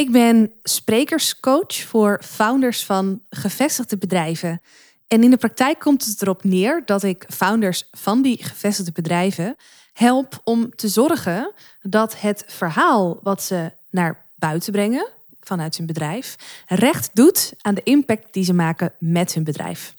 Ik ben sprekerscoach voor founders van gevestigde bedrijven. En in de praktijk komt het erop neer dat ik founders van die gevestigde bedrijven help om te zorgen dat het verhaal wat ze naar buiten brengen vanuit hun bedrijf recht doet aan de impact die ze maken met hun bedrijf.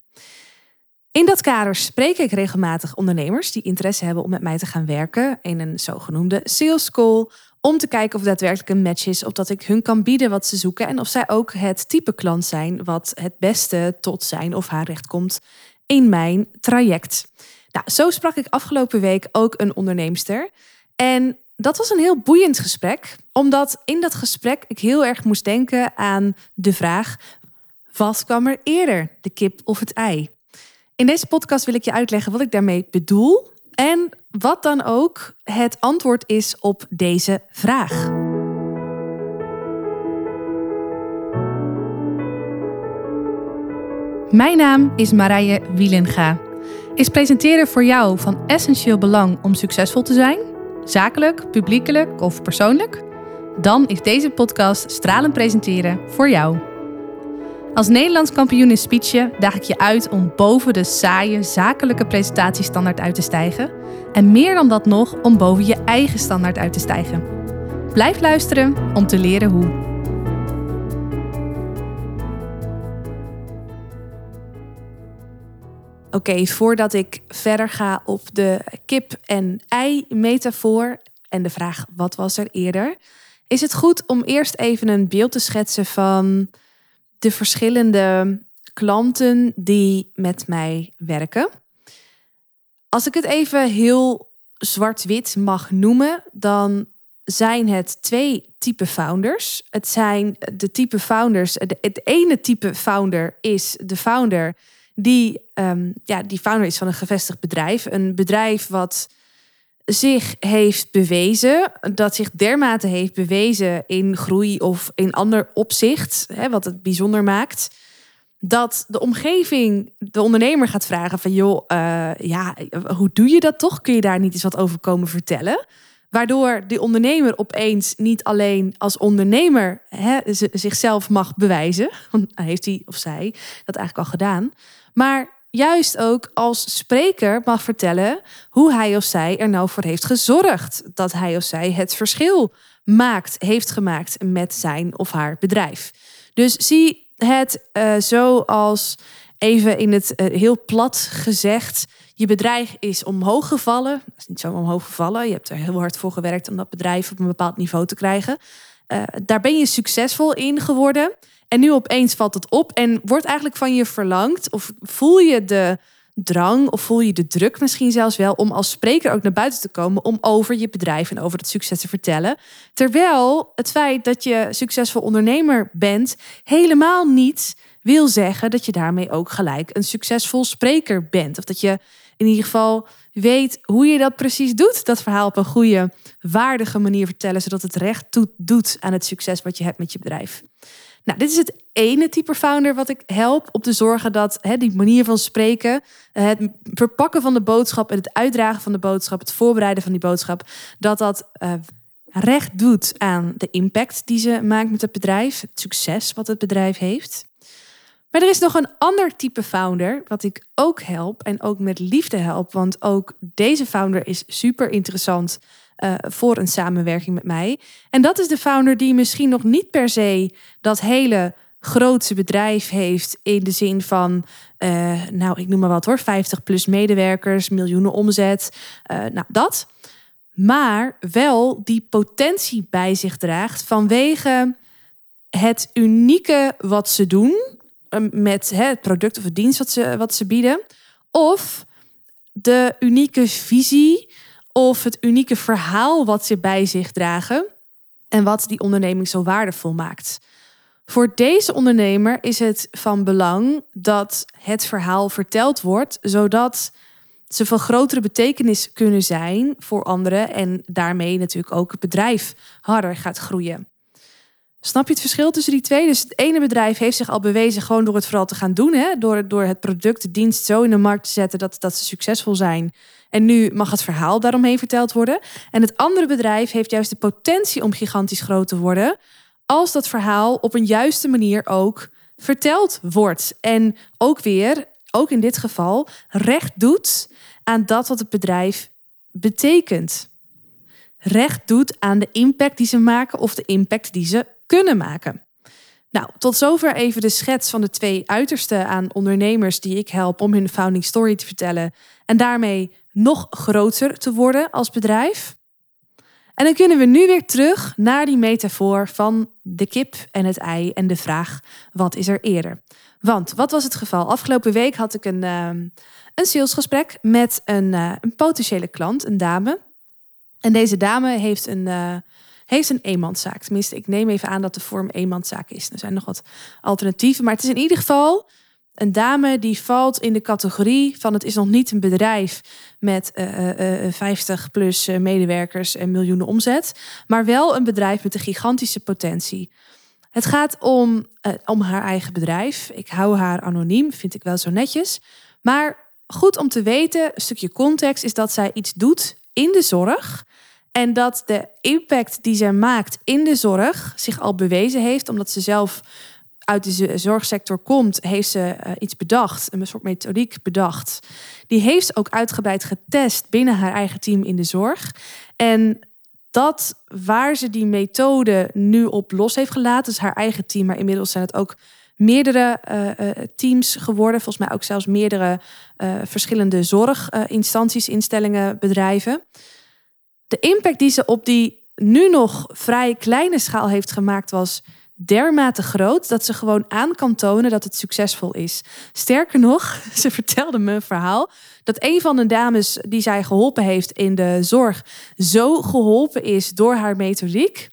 In dat kader spreek ik regelmatig ondernemers die interesse hebben om met mij te gaan werken in een zogenoemde sales call. Om te kijken of daadwerkelijk een match is, of dat ik hun kan bieden wat ze zoeken en of zij ook het type klant zijn wat het beste tot zijn of haar recht komt in mijn traject. Nou, zo sprak ik afgelopen week ook een onderneemster. En dat was een heel boeiend gesprek, omdat in dat gesprek ik heel erg moest denken aan de vraag: wat kwam er eerder, de kip of het ei? In deze podcast wil ik je uitleggen wat ik daarmee bedoel en wat dan ook het antwoord is op deze vraag. Mijn naam is Marije Wielenga. Is presenteren voor jou van essentieel belang om succesvol te zijn? Zakelijk, publiekelijk of persoonlijk? Dan is deze podcast Stralen Presenteren voor jou. Als Nederlands kampioen in speechen daag ik je uit om boven de saaie zakelijke presentatiestandaard uit te stijgen. En meer dan dat nog, om boven je eigen standaard uit te stijgen. Blijf luisteren om te leren hoe. Oké, voordat ik verder ga op de kip- en ei-metafoor en de vraag wat was er eerder, is het goed om eerst even een beeld te schetsen van de verschillende klanten die met mij werken. Als ik het even heel zwart-wit mag noemen, dan zijn het twee type founders. Het zijn de type founders. Het ene type founder is de founder die, um, ja, die founder is van een gevestigd bedrijf. Een bedrijf wat zich heeft bewezen, dat zich dermate heeft bewezen in groei of in ander opzicht, hè, wat het bijzonder maakt, dat de omgeving de ondernemer gaat vragen van joh, uh, ja, hoe doe je dat toch? Kun je daar niet eens wat over komen vertellen? Waardoor de ondernemer opeens niet alleen als ondernemer hè, zichzelf mag bewijzen, heeft hij of zij dat eigenlijk al gedaan, maar juist ook als spreker mag vertellen hoe hij of zij er nou voor heeft gezorgd dat hij of zij het verschil maakt, heeft gemaakt met zijn of haar bedrijf. Dus zie het uh, zo als even in het uh, heel plat gezegd. Je bedrijf is omhoog gevallen. Dat is niet zo omhoog gevallen. Je hebt er heel hard voor gewerkt om dat bedrijf op een bepaald niveau te krijgen. Uh, daar ben je succesvol in geworden. En nu opeens valt het op en wordt eigenlijk van je verlangd. Of voel je de drang of voel je de druk misschien zelfs wel om als spreker ook naar buiten te komen om over je bedrijf en over het succes te vertellen. Terwijl het feit dat je succesvol ondernemer bent helemaal niet wil zeggen dat je daarmee ook gelijk een succesvol spreker bent. Of dat je in ieder geval weet hoe je dat precies doet. Dat verhaal op een goede, waardige manier vertellen, zodat het recht doet aan het succes wat je hebt met je bedrijf. Nou, dit is het ene type founder wat ik help op te zorgen dat hè, die manier van spreken, het verpakken van de boodschap en het uitdragen van de boodschap, het voorbereiden van die boodschap, dat dat uh, recht doet aan de impact die ze maakt met het bedrijf, het succes wat het bedrijf heeft. Maar er is nog een ander type founder wat ik ook help en ook met liefde help, want ook deze founder is super interessant uh, voor een samenwerking met mij. En dat is de founder die misschien nog niet per se dat hele grootste bedrijf heeft in de zin van, uh, nou ik noem maar wat hoor, 50 plus medewerkers, miljoenen omzet, uh, nou dat. Maar wel die potentie bij zich draagt vanwege het unieke wat ze doen met hè, het product of het dienst wat ze, wat ze bieden. Of de unieke visie of het unieke verhaal wat ze bij zich dragen en wat die onderneming zo waardevol maakt. Voor deze ondernemer is het van belang dat het verhaal verteld wordt, zodat ze van grotere betekenis kunnen zijn voor anderen en daarmee natuurlijk ook het bedrijf harder gaat groeien. Snap je het verschil tussen die twee? Dus het ene bedrijf heeft zich al bewezen gewoon door het vooral te gaan doen, hè? Door, door het product, de dienst zo in de markt te zetten dat, dat ze succesvol zijn. En nu mag het verhaal daaromheen verteld worden. En het andere bedrijf heeft juist de potentie om gigantisch groot te worden. als dat verhaal op een juiste manier ook verteld wordt. En ook weer, ook in dit geval, recht doet aan dat wat het bedrijf betekent. Recht doet aan de impact die ze maken of de impact die ze kunnen maken. Nou, tot zover even de schets van de twee uitersten aan ondernemers die ik help om hun founding story te vertellen en daarmee nog groter te worden als bedrijf. En dan kunnen we nu weer terug naar die metafoor van de kip en het ei en de vraag: wat is er eerder? Want wat was het geval? Afgelopen week had ik een, uh, een salesgesprek met een, uh, een, potentiële klant, een dame. En deze dame heeft een, uh, heeft een eenmanszaak. Tenminste, ik neem even aan dat de vorm eenmanszaak is. Er zijn nog wat alternatieven, maar het is in ieder geval een dame die valt in de categorie van het is nog niet een bedrijf met uh, uh, 50 plus medewerkers en miljoenen omzet, maar wel een bedrijf met een gigantische potentie. Het gaat om, om haar eigen bedrijf. Ik hou haar anoniem, vind ik wel zo netjes. Maar goed om te weten, een stukje context, is dat zij iets doet in de zorg. En dat de impact die zij maakt in de zorg zich al bewezen heeft, omdat ze zelf uit de zorgsector komt, heeft ze eh, iets bedacht, een soort methodiek bedacht. Die heeft ze ook uitgebreid getest binnen haar eigen team in de zorg. En dat waar ze die methode nu op los heeft gelaten, is haar eigen team, maar inmiddels zijn het ook meerdere uh, teams geworden. Volgens mij ook zelfs meerdere verschillende zorginstanties, instellingen, bedrijven. De impact die ze op die nu nog vrij kleine schaal heeft gemaakt was dermate groot dat ze gewoon aan kan tonen dat het succesvol is. Sterker nog, ze vertelde me een verhaal dat een van de dames die zij geholpen heeft in de zorg zo geholpen is door haar methodiek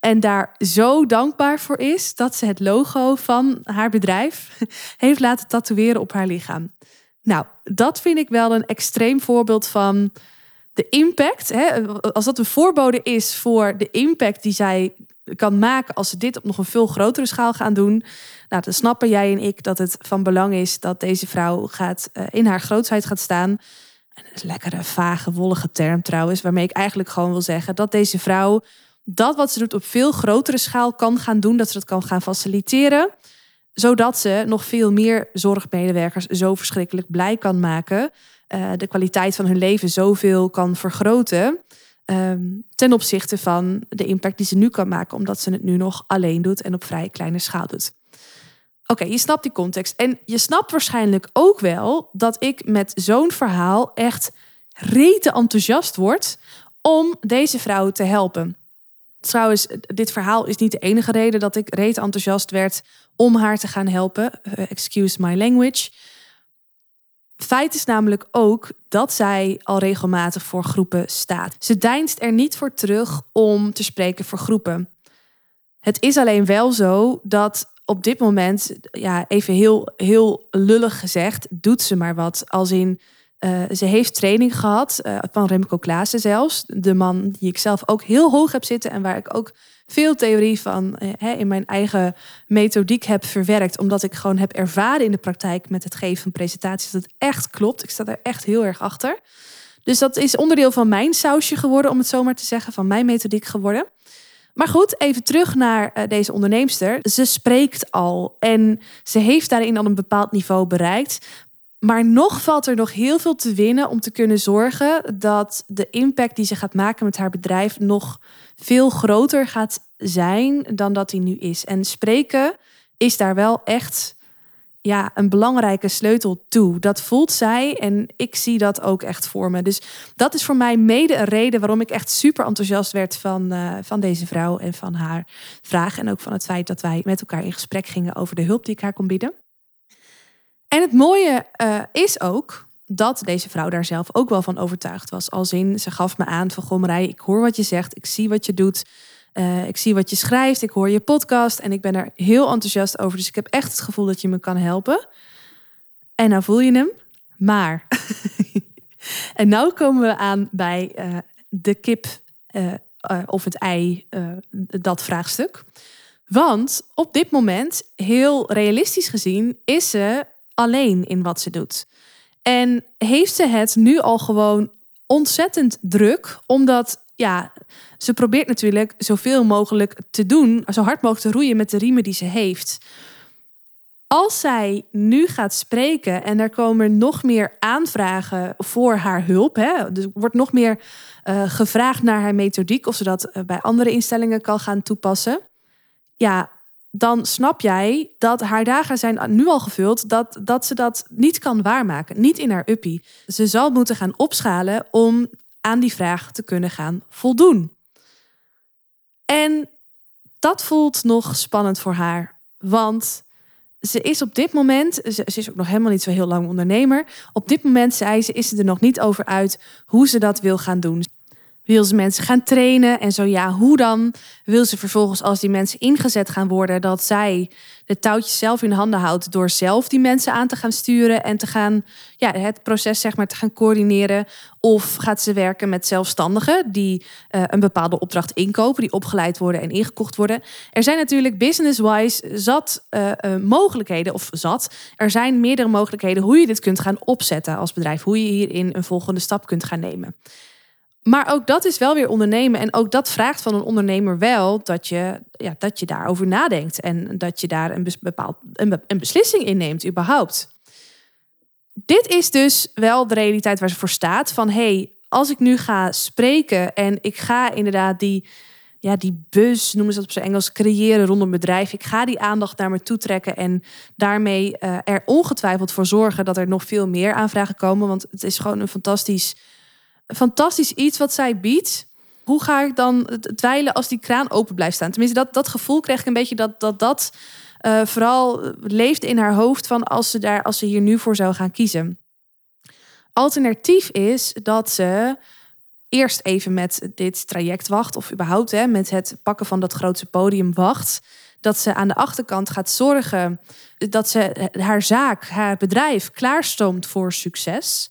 en daar zo dankbaar voor is dat ze het logo van haar bedrijf heeft laten tatoeëren op haar lichaam. Nou, dat vind ik wel een extreem voorbeeld van de impact. Hè, als dat een voorbode is voor de impact die zij kan maken als ze dit op nog een veel grotere schaal gaan doen. Nou, dan snappen jij en ik dat het van belang is dat deze vrouw gaat, uh, in haar grootsheid gaat staan. En dat is een lekkere, vage, wollige term trouwens, waarmee ik eigenlijk gewoon wil zeggen dat deze vrouw dat wat ze doet op veel grotere schaal kan gaan doen, dat ze dat kan gaan faciliteren, zodat ze nog veel meer zorgmedewerkers zo verschrikkelijk blij kan maken, uh, de kwaliteit van hun leven zoveel kan vergroten. Um, ten opzichte van de impact die ze nu kan maken, omdat ze het nu nog alleen doet en op vrij kleine schaal doet. Oké, je snapt die context. En je snapt waarschijnlijk ook wel dat ik met zo'n verhaal echt rete enthousiast word om deze vrouw te helpen. Trouwens, dit verhaal is niet de enige reden dat ik rete enthousiast werd om haar te gaan helpen. Uh, excuse my language. Feit is namelijk ook dat zij al regelmatig voor groepen staat. Ze deinst er niet voor terug om te spreken voor groepen. Het is alleen wel zo dat op dit moment, ja, even heel, heel lullig gezegd, doet ze maar wat. Als in, uh, ze heeft training gehad, uh, van Remco Klaassen zelfs. De man die ik zelf ook heel hoog heb zitten en waar ik ook veel theorie van uh, in mijn eigen methodiek heb verwerkt. Omdat ik gewoon heb ervaren in de praktijk met het geven van presentaties dat het echt klopt. Ik sta daar echt heel erg achter. Dus dat is onderdeel van mijn sausje geworden, om het zo maar te zeggen, van mijn methodiek geworden. Maar goed, even terug naar deze onderneemster. Ze spreekt al en ze heeft daarin al een bepaald niveau bereikt. Maar nog valt er nog heel veel te winnen om te kunnen zorgen dat de impact die ze gaat maken met haar bedrijf nog veel groter gaat zijn dan dat hij nu is. En spreken is daar wel echt ja, een belangrijke sleutel toe. Dat voelt zij en ik zie dat ook echt voor me. Dus dat is voor mij mede een reden waarom ik echt super enthousiast werd van, uh, van deze vrouw en van haar vraag. En ook van het feit dat wij met elkaar in gesprek gingen over de hulp die ik haar kon bieden. En het mooie uh, is ook dat deze vrouw daar zelf ook wel van overtuigd was. Als in, ze gaf me aan van goh Marij, ik hoor wat je zegt, ik zie wat je doet. Uh, ik zie wat je schrijft, ik hoor je podcast en ik ben er heel enthousiast over. Dus ik heb echt het gevoel dat je me kan helpen. En nou voel je hem. Maar, en nou komen we aan bij uh, de kip of het ei, dat vraagstuk. Want op dit moment, heel realistisch gezien, is ze alleen in wat ze doet. En heeft ze het nu al gewoon ontzettend druk, omdat ja, ze probeert natuurlijk zoveel mogelijk te doen, zo hard mogelijk te roeien met de riemen die ze heeft. Als zij nu gaat spreken en er komen nog meer aanvragen voor haar hulp, hè, dus wordt nog meer uh, gevraagd naar haar methodiek, of ze dat eh, bij andere instellingen kan gaan toepassen. Ja, dan snap jij dat haar dagen zijn nu al gevuld, dat, dat ze dat niet kan waarmaken. Niet in haar uppie. Ze zal moeten gaan opschalen om aan die vraag te kunnen gaan voldoen. En dat voelt nog spannend voor haar. Want ze is op dit moment, ze, is ook nog helemaal niet zo heel lang ondernemer. Op dit moment, zei ze, is ze er nog niet over uit hoe ze dat wil gaan doen. Wil ze mensen gaan trainen? En zo ja, hoe dan? Wil ze vervolgens, als die mensen ingezet gaan worden, dat zij de touwtjes zelf in handen houdt door zelf die mensen aan te gaan sturen en te gaan, ja, het proces zeg maar te gaan coördineren? Of gaat ze werken met zelfstandigen die uh, een bepaalde opdracht inkopen, die opgeleid worden en ingekocht worden? Er zijn natuurlijk business-wise zat uh, uh, mogelijkheden, of zat. Er zijn meerdere mogelijkheden hoe je dit kunt gaan opzetten als bedrijf, hoe je hierin een volgende stap kunt gaan nemen. Maar ook dat is wel weer ondernemen. En ook dat vraagt van een ondernemer wel dat je, ja, dat je daarover nadenkt. En dat je daar een, bepaald, een, een beslissing in neemt, überhaupt. Dit is dus wel de realiteit waar ze voor staat. Van hey, als ik nu ga spreken en ik ga inderdaad die, ja, die bus, noemen ze dat op zijn Engels, creëren rondom bedrijf. Ik ga die aandacht naar me toe trekken en daarmee uh, er ongetwijfeld voor zorgen dat er nog veel meer aanvragen komen. Want het is gewoon een fantastisch fantastisch iets wat zij biedt. Hoe ga ik dan dweilen als die kraan open blijft staan? Tenminste, dat, dat gevoel krijg ik een beetje dat dat, dat uh, vooral leeft in haar hoofd van als ze, daar, als ze hier nu voor zou gaan kiezen. Alternatief is dat ze eerst even met dit traject wacht, of überhaupt hè, met het pakken van dat grootste podium wacht. Dat ze aan de achterkant gaat zorgen dat ze haar zaak, haar bedrijf klaarstoomt voor succes.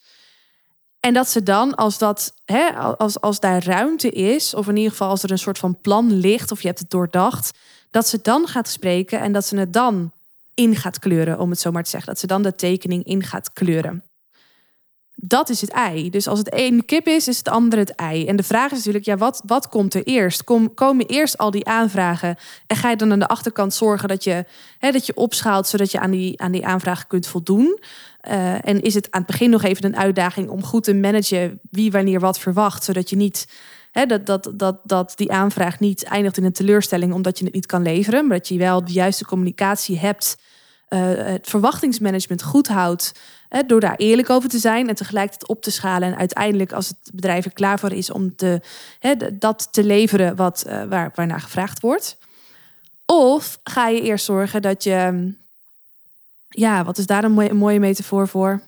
En dat ze dan, als, dat, hè, als, als daar ruimte is, of in ieder geval als er een soort van plan ligt, of je hebt het doordacht, dat ze dan gaat spreken en dat ze het dan in gaat kleuren, om het zo maar te zeggen. Dat ze dan de tekening in gaat kleuren. Dat is het ei. Dus als het een kip is, is het andere het ei. En de vraag is natuurlijk, ja, wat, wat komt er eerst? Kom, komen eerst al die aanvragen en ga je dan aan de achterkant zorgen dat je, hè, dat je opschaalt, zodat je aan die, aan die aanvragen kunt voldoen? Uh, en is het aan het begin nog even een uitdaging om goed te managen wie wanneer wat verwacht, zodat je niet hè, dat, dat, dat, dat die aanvraag niet eindigt in een teleurstelling omdat je het niet kan leveren, maar dat je wel de juiste communicatie hebt, uh, het verwachtingsmanagement goed houdt, hè, door daar eerlijk over te zijn en tegelijkertijd op te schalen en uiteindelijk als het bedrijf er klaar voor is om te, hè, dat te leveren wat, uh, waar, waarnaar gevraagd wordt. Of ga je eerst zorgen dat je ja, wat is daar een mooie, metafoor voor?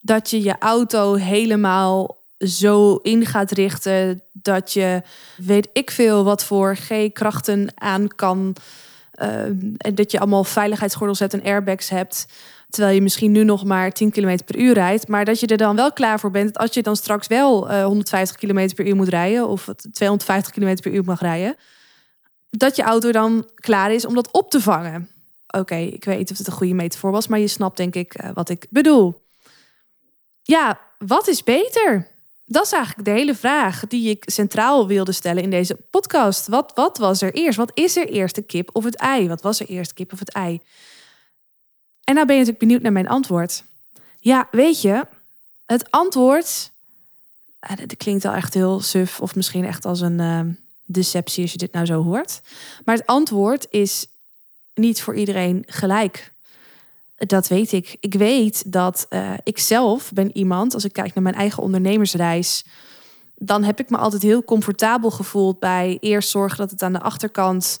Dat je je auto helemaal zo in gaat richten dat je weet ik veel wat voor G-krachten aan kan. Uh, en dat je allemaal veiligheidsgordels hebt en airbags hebt. Terwijl je misschien nu nog maar 10 km per uur rijdt. Maar dat je er dan wel klaar voor bent. Als je dan straks wel uh, 150 km per uur moet rijden. Of 250 km per uur mag rijden. Dat je auto dan klaar is om dat op te vangen. Oké, ik weet niet of het een goede metafoor was, maar je snapt denk ik uh, wat ik bedoel. Ja, wat is beter? Dat is eigenlijk de hele vraag die ik centraal wilde stellen in deze podcast. Wat, wat was er eerst? Wat is er eerst, de kip of het ei? Wat was er eerst, kip of het ei? En nou ben je natuurlijk benieuwd naar mijn antwoord. Ja, weet je, het antwoord. Uh, dat klinkt al echt heel suf, of misschien echt als een uh, deceptie als je dit nou zo hoort. Maar het antwoord is niet voor iedereen gelijk. Dat weet ik. Ik weet dat uh, ik zelf ben iemand, als ik kijk naar mijn eigen ondernemersreis, dan heb ik me altijd heel comfortabel gevoeld bij eerst zorgen dat het aan de achterkant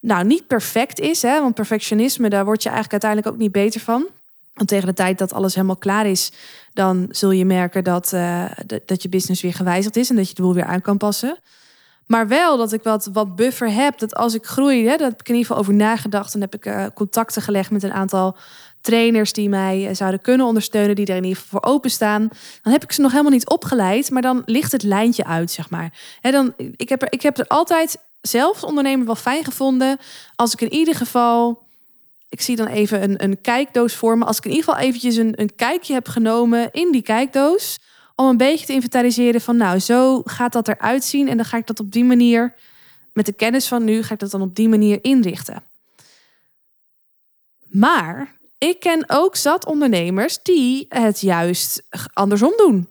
nou niet perfect is. Hè? Want perfectionisme, daar word je eigenlijk uiteindelijk ook niet beter van. Want tegen de tijd dat alles helemaal klaar is, dan zul je merken dat, uh, dat je business weer gewijzigd is en dat je de boel weer aan kan passen. Maar wel dat ik wat, wat buffer heb. Dat als ik groei, hè, dat heb ik in ieder geval over nagedacht. En heb ik uh, contacten gelegd met een aantal trainers die mij eh, zouden kunnen ondersteunen, die er in ieder geval voor openstaan. Dan heb ik ze nog helemaal niet opgeleid, maar dan ligt het lijntje uit, zeg maar. Hè, dan, ik, heb er, ik heb er altijd zelf ondernemer wel fijn gevonden als ik in ieder geval. Ik zie dan even een, een kijkdoos voor me. Als ik in ieder geval eventjes een, een kijkje heb genomen in die kijkdoos om een beetje te inventariseren van nou, zo gaat dat eruit zien en dan ga ik dat op die manier, met de kennis van nu, ga ik dat dan op die manier inrichten. Maar ik ken ook zat ondernemers die het juist andersom doen.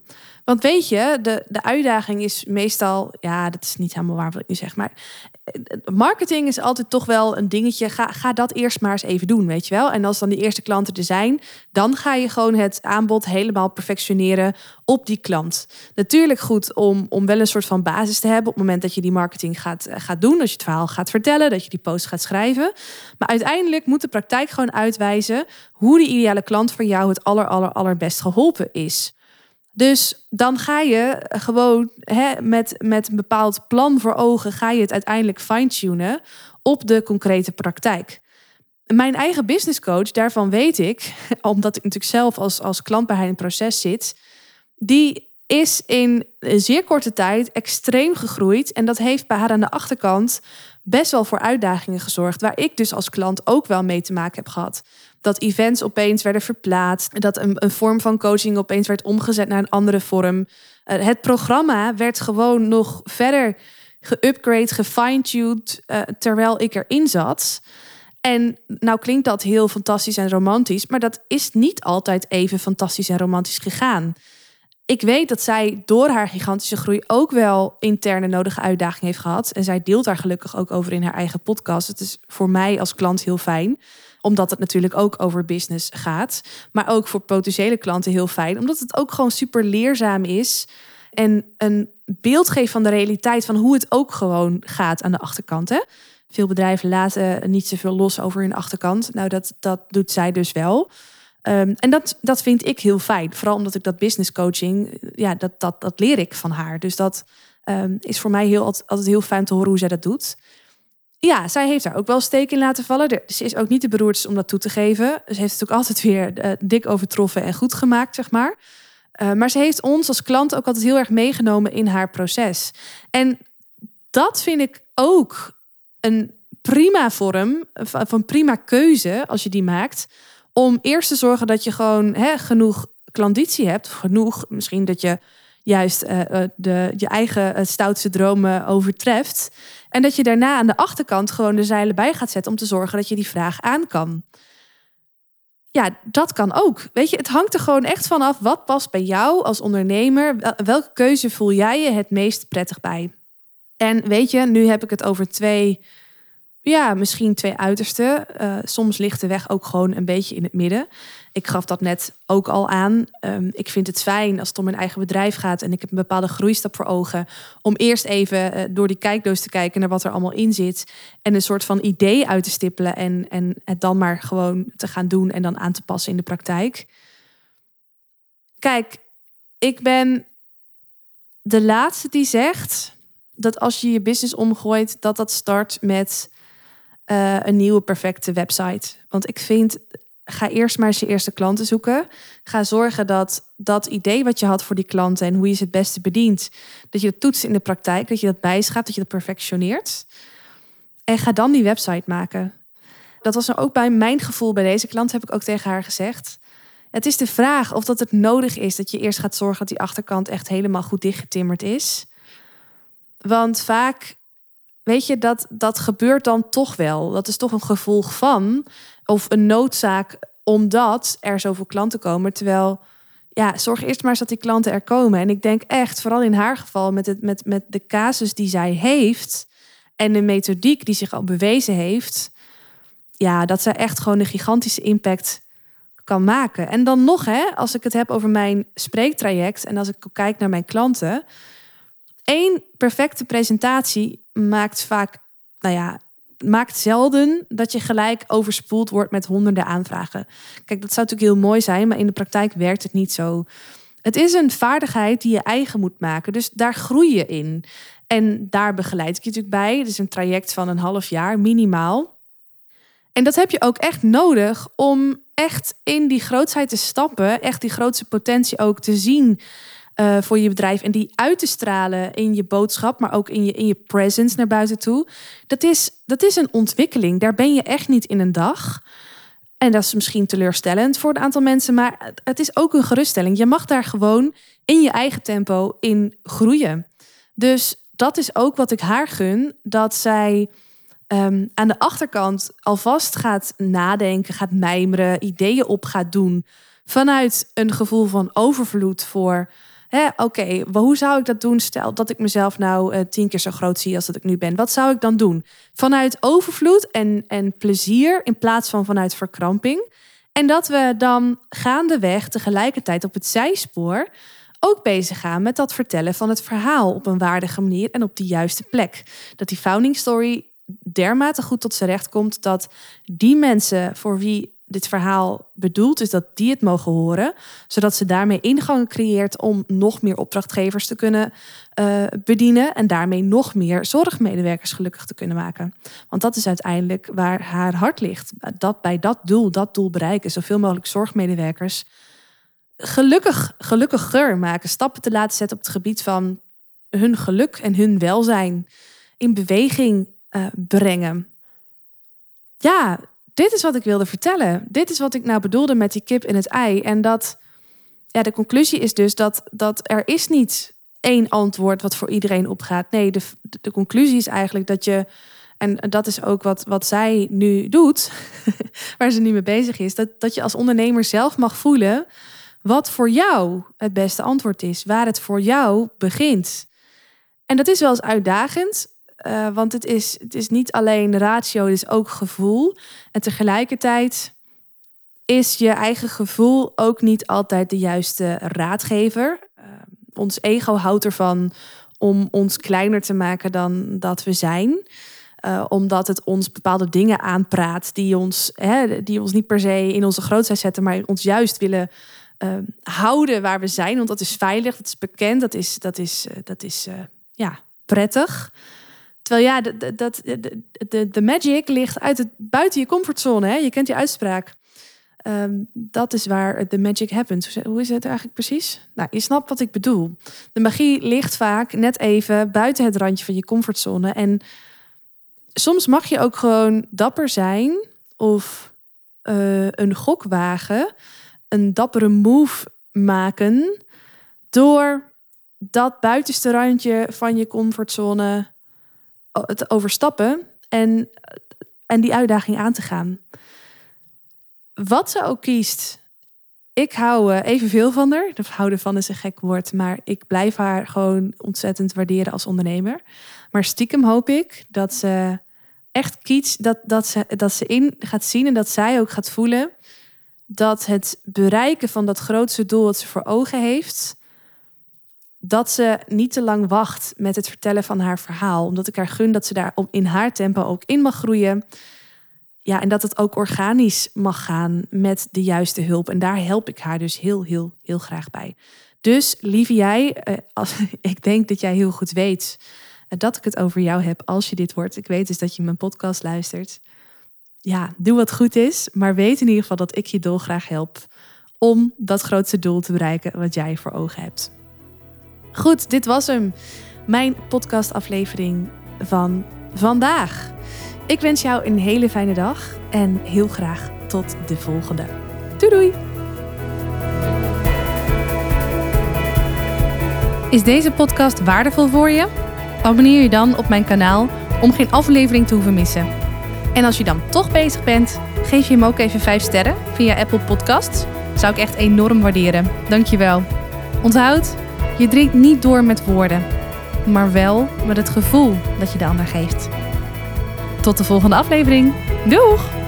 Want weet je, de, de uitdaging is meestal, ja, dat is niet helemaal waar wat ik nu zeg, maar marketing is altijd toch wel een dingetje. Ga, ga dat eerst maar eens even doen, weet je wel. En als dan de eerste klanten er zijn, dan ga je gewoon het aanbod helemaal perfectioneren op die klant. Natuurlijk goed om, om wel een soort van basis te hebben op het moment dat je die marketing gaat, eh, gaat doen. Als je het verhaal gaat vertellen, dat je die post gaat schrijven. Maar uiteindelijk moet de praktijk gewoon uitwijzen hoe de ideale klant voor jou het aller, aller, allerbest geholpen is. Dus dan ga je gewoon hè, met, met een bepaald plan voor ogen, ga je het uiteindelijk fine-tunen op de concrete praktijk. Mijn eigen business coach, daarvan weet ik, omdat ik natuurlijk zelf als, als klant bij haar in het proces zit, die is in een zeer korte tijd extreem gegroeid. En dat heeft bij haar aan de achterkant best wel voor uitdagingen gezorgd, waar ik dus als klant ook wel mee te maken heb gehad dat events opeens werden verplaatst. Dat een, een vorm van coaching opeens werd omgezet naar een andere vorm. Uh, het programma werd gewoon nog verder geupgrade, gefine-tuned uh, terwijl ik erin zat. En nou klinkt dat heel fantastisch en romantisch, maar dat is niet altijd even fantastisch en romantisch gegaan. Ik weet dat zij door haar gigantische groei ook wel interne nodige uitdagingen heeft gehad. En zij deelt daar gelukkig ook over in haar eigen podcast. Het is voor mij als klant heel fijn omdat het natuurlijk ook over business gaat. Maar ook voor potentiële klanten heel fijn. Omdat het ook gewoon super leerzaam is. En een beeld geeft van de realiteit van hoe het ook gewoon gaat aan de achterkant. Hè? Veel bedrijven laten niet zoveel los over hun achterkant. Nou, dat, dat doet zij dus wel. Um, en dat, dat vind ik heel fijn. Vooral omdat ik dat business coaching, ja, dat, dat, dat leer ik van haar. Dus dat um, is voor mij heel, altijd heel fijn te horen hoe zij dat doet. Ja, zij heeft daar ook wel steek in laten vallen. Ze is ook niet de beroerdste om dat toe te geven. Ze heeft het ook altijd weer uh, dik overtroffen en goed gemaakt, zeg maar. Uh, maar ze heeft ons als klant ook altijd heel erg meegenomen in haar proces. En dat vind ik ook een prima vorm, van prima keuze als je die maakt. Om eerst te zorgen dat je gewoon hè, genoeg klanditie hebt. Genoeg, misschien dat je juist uh, de, je eigen stoutste dromen overtreft. En dat je daarna aan de achterkant gewoon de zeilen bij gaat zetten om te zorgen dat je die vraag aan kan. Ja, dat kan ook. Weet je, het hangt er gewoon echt vanaf wat past bij jou als ondernemer. Welke keuze voel jij je het meest prettig bij? En weet je, nu heb ik het over twee ja, misschien twee uitersten. Soms ligt de weg ook gewoon een beetje in het midden. Ik gaf dat net ook al aan. Um, ik vind het fijn als het om mijn eigen bedrijf gaat en ik heb een bepaalde groeistap voor ogen. Om eerst even uh, door die kijkdoos te kijken naar wat er allemaal in zit. En een soort van idee uit te stippelen en, en het dan maar gewoon te gaan doen en dan aan te passen in de praktijk. Kijk, ik ben de laatste die zegt dat als je je business omgooit, dat dat start met uh, een nieuwe perfecte website. Want ik vind, ga eerst maar eens je eerste klanten zoeken. Ga zorgen dat dat idee wat je had voor die klanten en hoe je ze het beste bedient, dat je dat toetst in de praktijk, dat je dat bijschaapt, dat je dat perfectioneert. En ga dan die website maken. Dat was nou ook bij mijn gevoel bij deze klant, heb ik ook tegen haar gezegd. Het is de vraag of dat het nodig is dat je eerst gaat zorgen dat die achterkant echt helemaal goed dichtgetimmerd is. Want vaak weet je, dat, dat gebeurt dan toch wel. Dat is toch een gevolg van, of een noodzaak omdat er zoveel klanten komen. Terwijl, ja, zorg eerst maar eens dat die klanten er komen. En ik denk echt, vooral in haar geval, met, het, met, met de casus die zij heeft en de methodiek die zich al bewezen heeft, ja, dat zij echt gewoon een gigantische impact kan maken. En dan nog, hè, als ik het heb over mijn spreektraject en als ik kijk naar mijn klanten, één perfecte presentatie maakt vaak, nou ja, maakt zelden dat je gelijk overspoeld wordt met honderden aanvragen. Kijk, dat zou natuurlijk heel mooi zijn, maar in de praktijk werkt het niet zo. Het is een vaardigheid die je eigen moet maken. Dus daar groei je in. En daar begeleid ik je natuurlijk bij. Het is een traject van een half jaar minimaal. En dat heb je ook echt nodig om echt in die grootheid te stappen, echt die grootste potentie ook te zien uh, voor je bedrijf en die uit te stralen in je boodschap, maar ook in je, in je presence naar buiten toe. Dat is, dat is een ontwikkeling. Daar ben je echt niet in een dag. En dat is misschien teleurstellend voor een aantal mensen, maar het is ook een geruststelling. Je mag daar gewoon in je eigen tempo in groeien. Dus dat is ook wat ik haar gun, dat zij ehm, aan de achterkant alvast gaat nadenken, gaat mijmeren, ideeën op gaat doen vanuit een gevoel van overvloed voor oké, hoe zou ik dat doen? Stel dat ik mezelf nou uh, tien keer zo groot zie als dat ik nu ben. Wat zou ik dan doen? Vanuit overvloed en, en plezier in plaats van vanuit verkramping. En dat we dan gaandeweg tegelijkertijd op het zijspoor ook bezig gaan met dat vertellen van het verhaal op een waardige manier en op de juiste plek. Dat die founding story dermate goed tot zijn recht komt dat die mensen voor wie dit verhaal bedoeld is dat die het mogen horen, zodat ze daarmee ingang creëert om nog meer opdrachtgevers te kunnen uh, bedienen en daarmee nog meer zorgmedewerkers gelukkig te kunnen maken. Want dat is uiteindelijk waar haar hart ligt. Dat bij dat doel, dat doel bereiken, zoveel mogelijk zorgmedewerkers gelukkig, gelukkiger maken, stappen te laten zetten op het gebied van hun geluk en hun welzijn in beweging uh, brengen. Ja, dit is wat ik wilde vertellen. Dit is wat ik nou bedoelde met die kip in het ei. En dat, ja, de conclusie is dus dat, dat er is niet één antwoord wat voor iedereen opgaat. Nee, de, de conclusie is eigenlijk dat je, en dat is ook wat, wat zij nu doet, waar ze nu mee bezig is, dat, dat je als ondernemer zelf mag voelen wat voor jou het beste antwoord is, waar het voor jou begint. En dat is wel eens uitdagend, uh, want het is, het is niet alleen ratio, het is ook gevoel. En tegelijkertijd is je eigen gevoel ook niet altijd de juiste raadgever. Uh, ons ego houdt ervan om ons kleiner te maken dan dat we zijn. Uh, omdat het ons bepaalde dingen aanpraat die ons, hè, die ons niet per se in onze grootheid zetten, maar ons juist willen houden waar we zijn. Want dat is veilig, dat is bekend, dat is, dat is, dat is ja, prettig. Terwijl ja, dat, de, magic ligt uit het, buiten je comfortzone. Hè? Je kent die uitspraak. Um, dat is waar de magic happens. Hoe is het eigenlijk precies? Nou, je snapt wat ik bedoel. De magie ligt vaak net even buiten het randje van je comfortzone. En soms mag je ook gewoon dapper zijn of uh, een gok wagen, een dappere move maken door dat buitenste randje van je comfortzone te overstappen en, en die uitdaging aan te gaan. Wat ze ook kiest, ik hou uh, evenveel van haar. De houden van is een gek woord, maar ik blijf haar gewoon ontzettend waarderen als ondernemer. Maar stiekem hoop ik dat ze echt kiest, dat, dat, ze, dat ze in gaat zien en dat zij ook gaat voelen dat het bereiken van dat grootste doel dat ze voor ogen heeft, dat ze niet te lang wacht met het vertellen van haar verhaal. Omdat ik haar gun dat ze daar in haar tempo ook in mag groeien. Ja, en dat het ook organisch mag gaan met de juiste hulp. En daar help ik haar dus heel, heel, heel graag bij. Dus lieve jij, eh, als, ik denk dat jij heel goed weet eh, dat ik het over jou heb als je dit wordt. Ik weet dus dat je mijn podcast luistert. Ja, doe wat goed is, maar weet in ieder geval dat ik je dolgraag help om dat grootste doel te bereiken wat jij voor ogen hebt. Goed, dit was hem. Mijn podcastaflevering van vandaag. Ik wens jou een hele fijne dag en heel graag tot de volgende. Doei doei! Is deze podcast waardevol voor je? Abonneer je dan op mijn kanaal om geen aflevering te hoeven missen. En als je dan toch bezig bent, geef je hem ook even 5 sterren via Apple Podcasts. Zou ik echt enorm waarderen. Dankjewel. Onthoud, je drinkt niet door met woorden, maar wel met het gevoel dat je de ander geeft. Tot de volgende aflevering. Doeg!